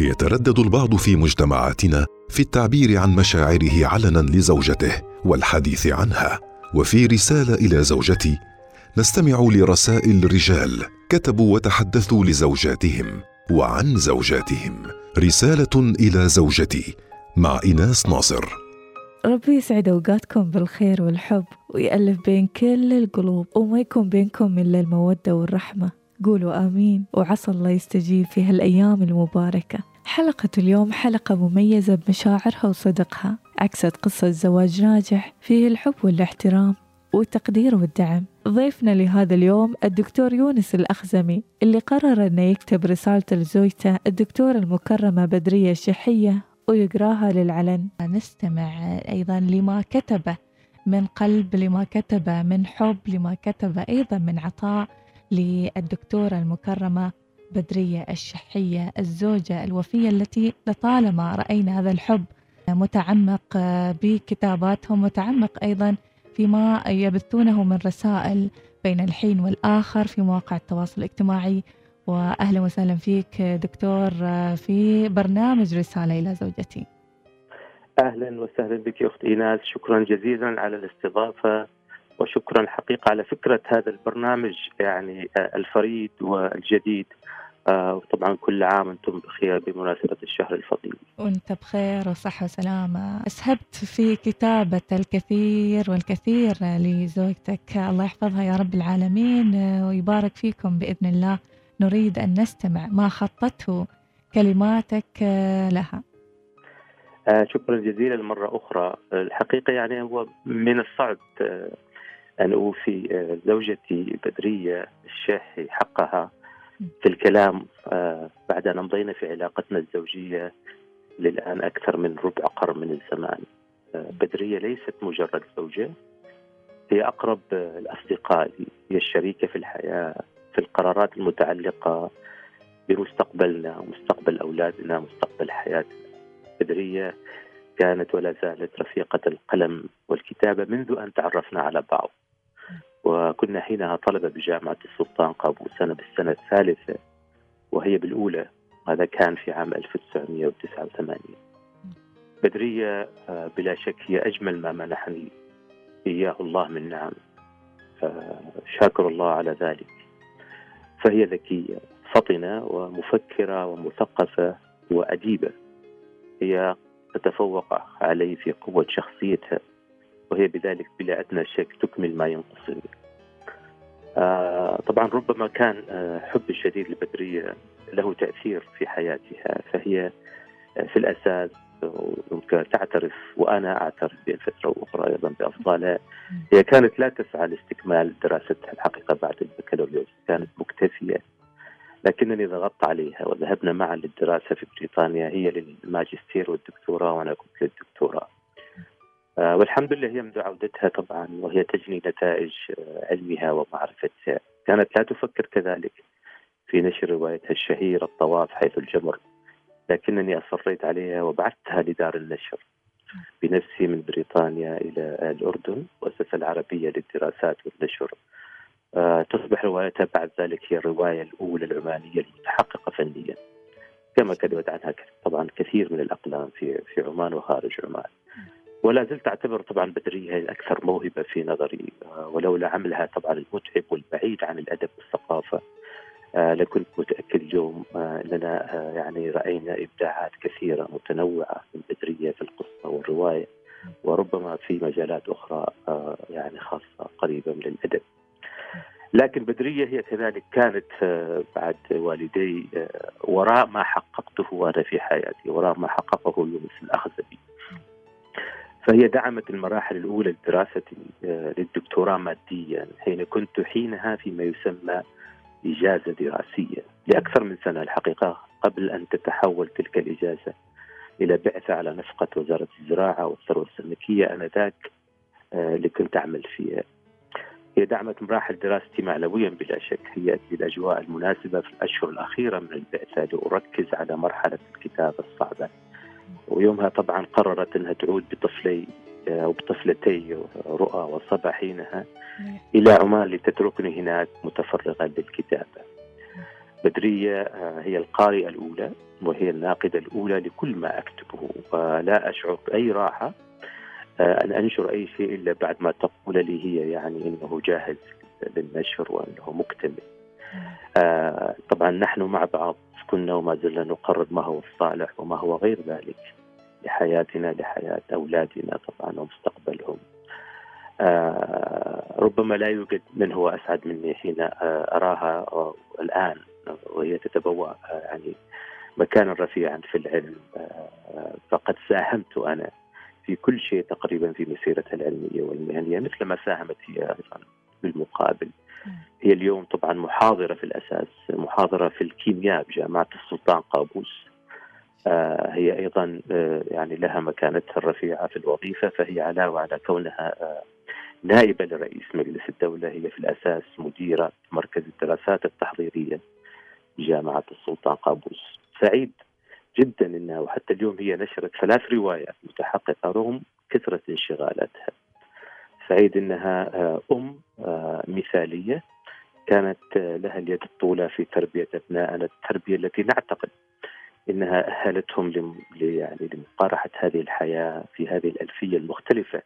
يتردد البعض في مجتمعاتنا في التعبير عن مشاعره علنا لزوجته والحديث عنها. وفي رسالة إلى زوجتي نستمع لرسائل رجال كتبوا وتحدثوا لزوجاتهم وعن زوجاتهم. رسالة إلى زوجتي مع ايناس ناصر. ربي يسعد أوقاتكم بالخير والحب ويألف بين كل القلوب وما يكون بينكم إلا المودة والرحمة. قولوا آمين وعسى الله يستجيب في هالأيام المباركة. حلقة اليوم حلقة مميزة بمشاعرها وصدقها. عكست قصة زواج ناجح فيه الحب والاحترام والتقدير والدعم. ضيفنا لهذا اليوم الدكتور يونس الأخزمي اللي قرر أنه يكتب رسالته لزوجته الدكتورة المكرمة بدرية الشحية ويقراها للعلن. نستمع أيضا لما كتبه من قلب لما كتبه من حب لما كتبه أيضا من عطاء للدكتورة المكرمة بدرية الشحية الزوجة الوفية التي لطالما رأينا هذا الحب متعمق بكتاباتهم متعمق أيضا فيما يبثونه من رسائل بين الحين والآخر في مواقع التواصل الاجتماعي. وأهلا وسهلا فيك دكتور في برنامج رسالة إلى زوجتي. أهلا وسهلا بك أخت إيناس. شكرا جزيلا على الاستضافة وشكرا حقيقة على فكرة هذا البرنامج يعني الفريد والجديد. وطبعا كل عام أنتم بخير بمناسبة الشهر الفضيل. وأنت بخير وصحة وسلامة، أسهبت في كتابة الكثير والكثير لزوجتك، الله يحفظها يا رب العالمين ويبارك فيكم بإذن الله. نريد أن نستمع ما خطته كلماتك لها. شكرا جزيلا مرة أخرى، الحقيقة يعني هو من الصعب أن أوفي زوجتي بدرية الشاحي حقها في الكلام بعد أن أمضينا في علاقتنا الزوجية للآن أكثر من ربع قرن من الزمان. بدرية ليست مجرد زوجة هي أقرب الأصدقاء هي الشريكة في الحياة في القرارات المتعلقة بمستقبلنا ومستقبل أولادنا ومستقبل حياتنا. بدرية كانت ولا زالت رفيقة القلم والكتابة منذ أن تعرفنا على بعض. وكنا حينها طلبة بجامعة السلطان قابوس بالسنة الثالثة وهي بالأولى هذا كان في عام 1989 بدرية بلا شك هي أجمل ما منحني إياه الله من نعم. شاكر الله على ذلك. فهي ذكية فطنة ومفكرة ومثقفة وأديبة. هي تتفوق علي في قوة شخصيتها. وهي بذلك بلا أدنى شك تكمل ما ينقصني آه طبعا ربما كان آه حب الشديد لبدرية له تأثير في حياتها فهي آه في الأساس يمكن تعترف وأنا أعترف بفترة أخرى أيضا بأفضالها هي كانت لا تسعى لاستكمال دراستها الحقيقة بعد البكالوريوس كانت مكتفية. لكنني ضغطت عليها وذهبنا معا للدراسة في بريطانيا هي للماجستير والدكتوراه وأنا كنت للدكتوراه. والحمد لله هي منذ عودتها طبعا وهي تجني نتائج آه علمها ومعرفتها كانت لا تفكر كذلك في نشر روايتها الشهيرة الطواف حيث الجمر لكنني أصريت عليها وبعثتها لدار النشر. بنفسي من بريطانيا إلى الأردن المؤسسة العربية للدراسات والنشر. آه تصبح روايتها بعد ذلك هي الرواية الأولى العمانية المتحققة فنيا. كما كتبت عنها طبعا كثير من الأقلام في في عمان وخارج عمان. ولا زلت أعتبر طبعا بدرية هي الاكثر موهبة في نظري ولولا عملها طبعا المتعب والبعيد عن الأدب والثقافة لكنت متأكد اليوم أننا يعني رأينا إبداعات كثيرة متنوعة من بدريه في القصة والرواية وربما في مجالات أخرى يعني خاصة قريبة من الأدب. لكن بدرية هي كذلك كانت بعد والدي وراء ما حققته أنا في حياتي وراء ما حققه يونس الأخزبي. فهي دعمت المراحل الأولى لدراستي للدكتوراه ماديا حين كنت حينها فيما يسمى إجازة دراسية. لأكثر من سنة الحقيقة قبل أن تتحول تلك الإجازة إلى بعثة على نفقة وزارة الزراعة والثروة السمكية آنذاك اللي كنت أعمل فيها. هي دعمت مراحل دراستي معنويا بلا شك. هي الأجواء المناسبة في الأشهر الأخيرة من البعثة لأركز على مرحلة الكتابة الصعبة. ويومها طبعا قررت إنها تعود بطفلي أو بطفلتي رؤى وصبا حينها إلى عمان لتتركني هناك متفرغا للكتابه. بدرية هي القارئة الأولى وهي الناقدة الأولى لكل ما أكتبه ولا أشعر بأي راحة آه، أن أنشر أي شيء إلا بعد ما تقول لي هي يعني أنه جاهز للنشر وأنه مكتمل. آه، طبعا نحن مع بعض كنا وما زلنا نقرر ما هو الصالح وما هو غير ذلك. لحياتنا لحياة أولادنا طبعا ومستقبلهم. آه ربما لا يوجد من هو أسعد مني حين آه أراها الآن. وهي تتبوأ آه يعني مكانا رفيعا في العلم. آه فقد ساهمت أنا في كل شيء تقريبا في مسيرتها العلمية والمهنية مثل ما ساهمت هي أيضا بالمقابل. هي اليوم طبعا محاضرة في الأساس محاضرة في الكيمياء بجامعة السلطان قابوس آه هي أيضا آه يعني لها مكانتها الرفيعة في الوظيفة فهي علاوة على كونها آه نائبة لرئيس مجلس الدولة هي في الأساس مديرة مركز الدراسات التحضيرية بجامعة السلطان قابوس سعيد جدا إنها وحتى اليوم هي نشرت ثلاث روايات متحققة رغم كثرة انشغالاتها. سعيد إنها أم مثالية. كانت لها اليد الطولى في تربية ابنائنا التربية التي نعتقد إنها أهلتهم يعني لمقارحة هذه الحياة في هذه الألفية المختلفة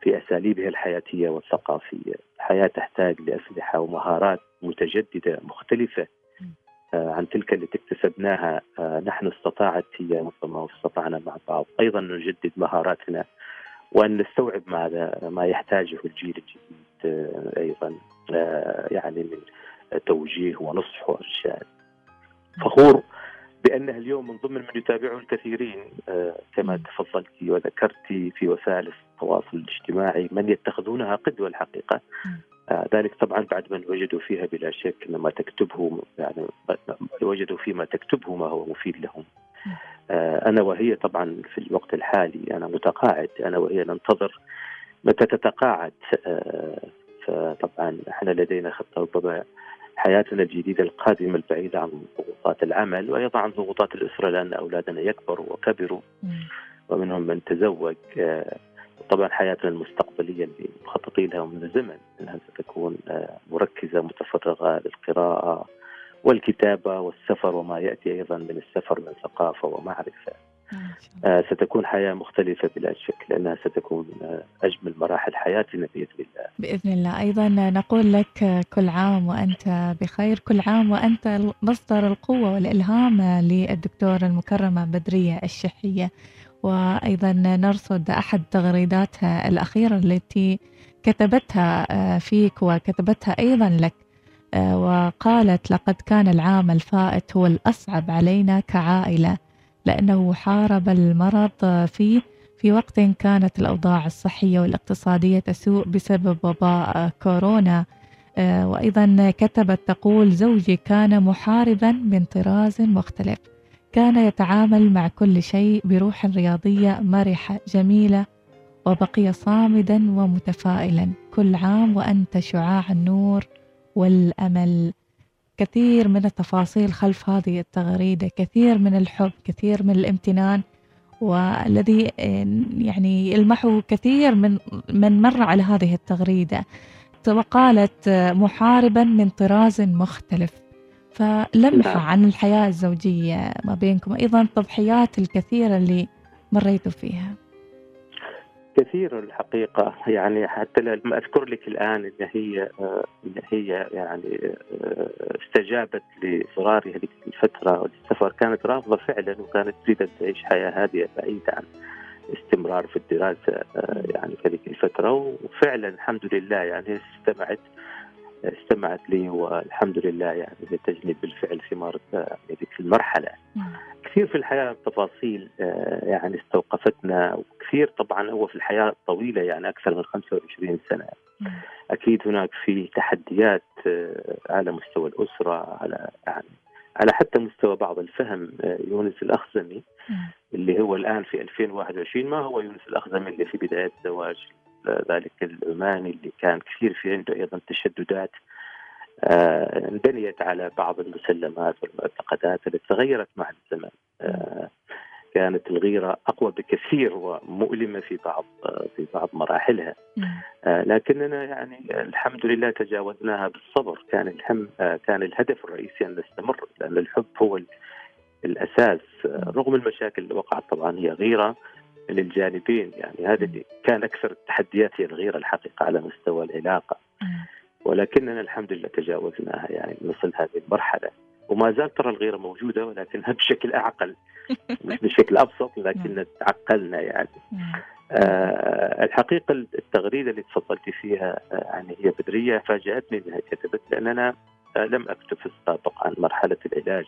في أساليبها الحياتية والثقافية، الحياة تحتاج لأسلحة ومهارات متجددة مختلفة عن تلك التي اكتسبناها نحن استطاعت هي ربما واستطعنا مع بعض. أيضا نجدد مهاراتنا وأن نستوعب ماذا ما يحتاجه الجيل الجديد أيضا يعني من توجيه ونصح وأرشاد. فخور بانها اليوم من ضمن من يتابعه الكثيرين كما تفضلت وذكرت في وسائل التواصل الاجتماعي من يتخذونها قدوة الحقيقة آه ذلك طبعا بعد من وجدوا فيها بلا شك ان ما تكتبه يعني وجدوا فيما تكتبه ما هو مفيد لهم. آه أنا وهي طبعا في الوقت الحالي أنا متقاعد أنا وهي ننتظر متى تتقاعد. آه فطبعا إحنا لدينا خطة ربما حياتنا الجديدة القادمة البعيدة عن ضغوطات العمل وأيضا عن ضغوطات الأسرة لأن أولادنا يكبروا وكبروا ومنهم من تزوج. آه طبعا حياتنا المستقبلية اللي مخططين لها من زمن إنها ستكون مركزة متفرغة للقراءة والكتابة والسفر وما يأتي أيضا من السفر من ثقافة ومعرفه. ستكون حياة مختلفة بلا شك لأنها ستكون أجمل مراحل حياتنا بإذن الله. بإذن الله، أيضا نقول لك كل عام وأنت بخير، كل عام وأنت مصدر القوة والإلهام للدكتورة المكرمة بدرية الشحية. وأيضا نرصد أحد تغريداتها الأخيرة التي كتبتها فيك وكتبتها أيضا لك وقالت لقد كان العام الفائت هو الأصعب علينا كعائلة لأنه حارب المرض فيه في وقت كانت الأوضاع الصحية والاقتصادية تسوء بسبب وباء كورونا. وأيضا كتبت تقول زوجي كان محاربا من طراز مختلف. كان يتعامل مع كل شيء بروح رياضية مرحة جميلة وبقي صامدا ومتفائلا. كل عام وأنت شعاع النور والأمل. كثير من التفاصيل خلف هذه التغريدة كثير من الحب كثير من الامتنان والذي يعني يلمحه كثير من من مر على هذه التغريدة. وقالت محاربا من طراز مختلف. فلمحة عن الحياة الزوجية ما بينكم أيضا التضحيات الكثيرة اللي مريتوا فيها. كثير الحقيقة. يعني حتى لما أذكر لك الآن إن هي إن هي يعني استجابت لإصراري هذه الفترة والسفر. كانت رافضة فعلا وكانت تريد أن تعيش حياة هادئة بعيدة عن استمرار في الدراسة يعني في هذه الفترة. وفعلا الحمد لله يعني استمعت استمعت لي والحمد لله يعني تجني بالفعل ثمار ذيك المرحلة. كثير في الحياة تفاصيل يعني استوقفتنا وكثير طبعا هو في الحياة الطويله يعني أكثر من 25 سنة. أكيد هناك في تحديات على مستوى الأسرة على يعني على حتى مستوى بعض الفهم يونس الأخزمي اللي هو الآن في 2021 ما هو يونس الأخزمي اللي في بداية زواج ذلك العماني اللي كان كثير في عنده أيضا تشددات. آه انبنيت على بعض المسلمات والمعتقدات التي تغيرت مع الزمن. آه كانت الغيرة أقوى بكثير ومؤلمة في بعض آه في بعض مراحلها. آه لكننا يعني الحمد لله تجاوزناها بالصبر. كان الهم آه كان الهدف الرئيسي أن نستمر لأن الحب هو الأساس. رغم المشاكل اللي وقعت طبعا هي غيرة للجانبين يعني هذا اللي كان أكثر التحديات هي الغيرة الحقيقة على مستوى العلاقة. ولكننا الحمد لله تجاوزناها يعني نصل هذه المرحلة. وما زال ترى الغيرة موجودة ولكنها بشكل أعقل. مش بشكل أبسط لكن تعقلنا يعني. آه الحقيقة التغريدة اللي تفضلتي فيها آه يعني هي بدرية فاجأتني انها كتبت لأن أنا آه لم أكتب في السابق عن مرحلة العلاج.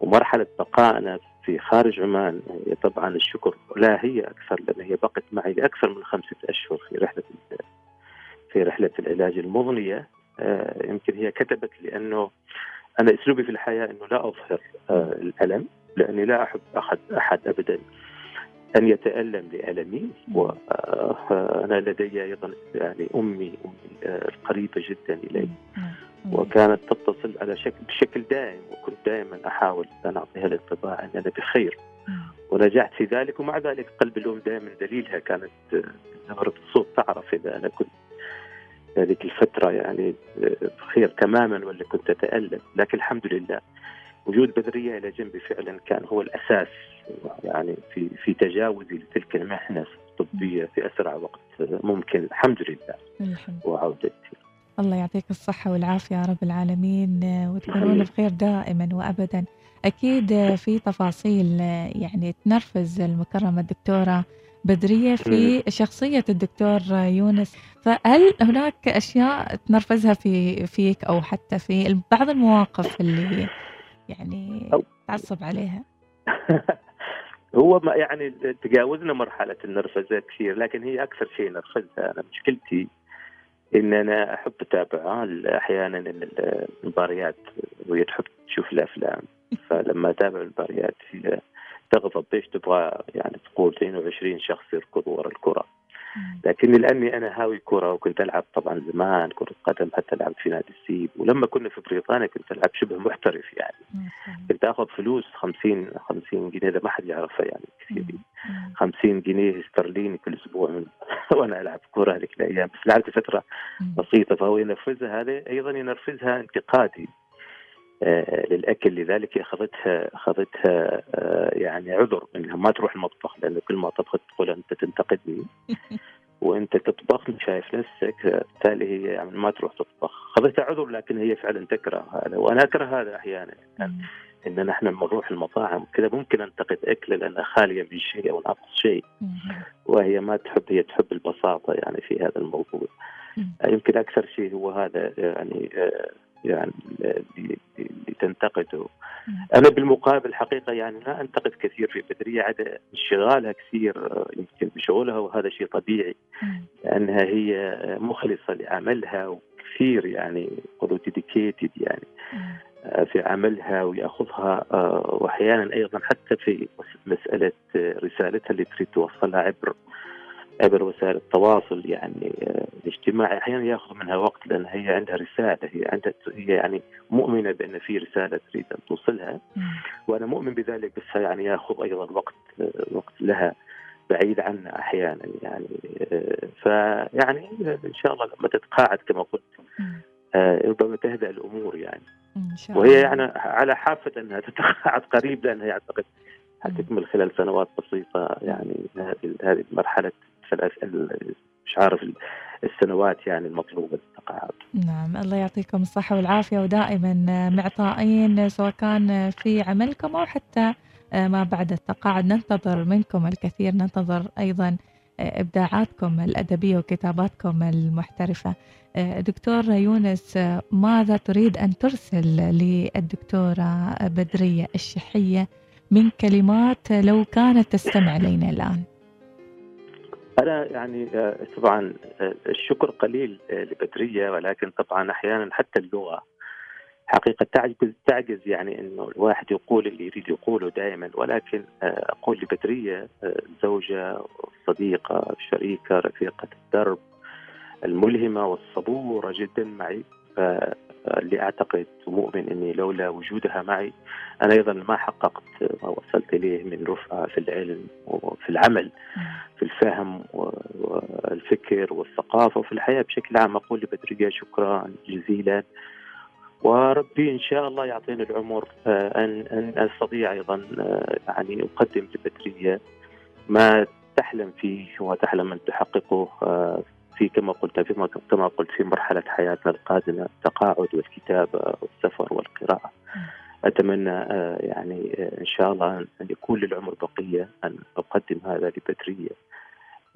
ومرحلة بقائنا في خارج عمان هي طبعا الشكر لا هي أكثر لأن هي بقت معي لأكثر من خمسة أشهر في رحلة في رحلة العلاج المضنيه آه، يمكن هي كتبت لأنه أنا أسلوبي في الحياة إنه لا أظهر آه، الألم لأني لا أحب احد أحد ابدا أن يتألم لألمي. وأنا لدي أيضا يعني أمي أمي القريبه جدا إلي. وكانت تتصل على شكل بشكل دائم وكنت دائما أحاول أن أعطيها الانطباع أن أنا بخير. ونجحت في ذلك ومع ذلك قلب الام دائما دليلها. كانت نبرة الصوت تعرف إذا أنا كنت هذيك الفترة يعني بخير تماما ولا كنت أتألم. لكن الحمد لله وجود بدرية إلى جنبي فعلا كان هو الأساس يعني في في تجاوزي لتلك المحنة الطبية في أسرع وقت ممكن. الحمد لله. وعودتي. الله يعطيك الصحة والعافية يا رب العالمين وتكونون بخير دائما وأبدا. أكيد في تفاصيل يعني تنرفز المكرمة الدكتورة بدرية في شخصية الدكتور يونس. فهل هناك أشياء تنرفزها في فيك أو حتى في بعض المواقف اللي يعني تعصب عليها؟ هو ما يعني تجاوزنا مرحلة النرفزة كثير لكن هي أكثر شيء نرفزها. أنا مشكلتي إن أنا أحب أتابع أحيانا المباريات وهي تحب تشوف الأفلام. فلما أتابع المباريات هي تغضب إيش تبغى يعني تقول 22 شخص يركضوا ورا الكرة. لكني لاني أنا هاوي كرة وكنت ألعب طبعا زمان كرة قدم حتى لعبت في نادي السيب. ولما كنا في بريطانيا كنت ألعب شبه محترف يعني. كنت آخذ فلوس 50 50 جنيه ده ما حد يعرفها يعني كثير. 50 جنيه استرليني كل أسبوع من وأنا ألعب كرة هذيك الأيام. بس لعبت فترة بسيطة فهو ينفذها هذا أيضا ينرفزها انتقادي. للأكل لذلك أخذتها أخذتها آه يعني عذر إنها ما تروح المطبخ لأنه كل ما طبخت تقول أنت تنتقدني. وأنت تطبخ شايف نفسك بالتالي هي يعني ما تروح تطبخ. أخذتها عذر لكن هي فعلا تكره هذا. وأنا أكره هذا أحيانا. يعني إن نحن لما نروح المطاعم كذا ممكن أنتقد أكل لانها خالية من شيء أو ناقص شيء. وهي ما تحب هي تحب البساطة يعني في هذا الموضوع. يمكن أكثر شيء هو هذا يعني آه يعني تنتقده أنا بالمقابل حقيقة يعني لا أنتقد كثير في بدريه عدا انشغالها كثير يمكن بشغلها وهذا شيء طبيعي. لأنها هي مخلصة لعملها وكثير يعني قولوا ديديكيتد يعني في عملها ويأخذها وأحيانا أيضا حتى في مسألة رسالتها اللي تريد توصلها عبر عبر وسائل التواصل يعني الاجتماعي أحيانا يأخذ منها وقت لأن هي عندها رسالة هي عندها هي يعني مؤمنة بأن في رسالة تريد أن توصلها. وأنا مؤمن بذلك بس يعني يأخذ أيضا وقت وقت لها بعيد عنا أحيانا يعني فيعني إن شاء الله لما تتقاعد كما قلت ربما تهدأ الأمور يعني. إن شاء الله. وهي يعني على حافة أنها تتقاعد قريب لأنها يعتقد حتكمل خلال سنوات بسيطة يعني هذه هذه مرحلة ثلاث مش عارف السنوات يعني المطلوبة للتقاعد. نعم الله يعطيكم الصحة والعافية ودائما معطائين سواء كان في عملكم أو حتى ما بعد التقاعد. ننتظر منكم الكثير ننتظر أيضا إبداعاتكم الأدبية وكتاباتكم المحترفة. دكتور يونس ماذا تريد أن ترسل للدكتورة بدرية الشحية من كلمات لو كانت تستمع إلينا الآن؟ أنا يعني طبعا الشكر قليل لبدرية ولكن طبعا أحيانا حتى اللغة حقيقة تعجز تعجز يعني إنه الواحد يقول اللي يريد يقوله دائما. ولكن أقول لبدرية زوجة صديقة شريكة رفيقة الدرب الملهمة والصبورة جدا معي. اللي أعتقد ومؤمن إني لولا وجودها معي أنا أيضا ما حققت ما وصلت إليه من رفعة في العلم وفي العمل في الفهم والفكر والثقافة وفي الحياة بشكل عام. أقول لبدريه شكرا جزيلا. وربي إن شاء الله يعطيني العمر آه، ان أن أستطيع أيضا آه، يعني أقدم لبدريه ما تحلم فيه وتحلم أن تحققه آه، في كما قلت في كما قلت في مرحلة حياتنا القادمة التقاعد والكتابة والسفر والقراءة. أتمنى يعني إن شاء الله أن يكون للعمر بقية أن أقدم هذا لبدرية.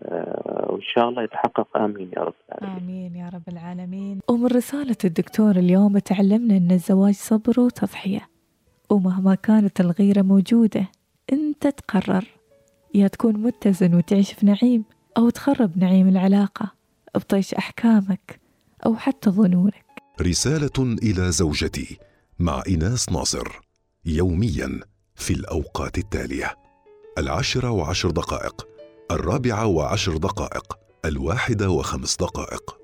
آه، وإن شاء الله يتحقق. آمين يا رب العالمين. آمين يا رب العالمين. ومن رسالة الدكتور اليوم تعلمنا أن الزواج صبر وتضحية ومهما كانت الغيرة موجودة أنت تقرر يا تكون متزن وتعيش في نعيم أو تخرب نعيم العلاقة. بطيش أحكامك أو حتى ظنونك. رسالة إلى زوجتي مع إناس ناصر يوميا في الأوقات التالية. العاشرة وعشر دقائق الرابعة وعشر دقائق الواحدة وخمس دقائق.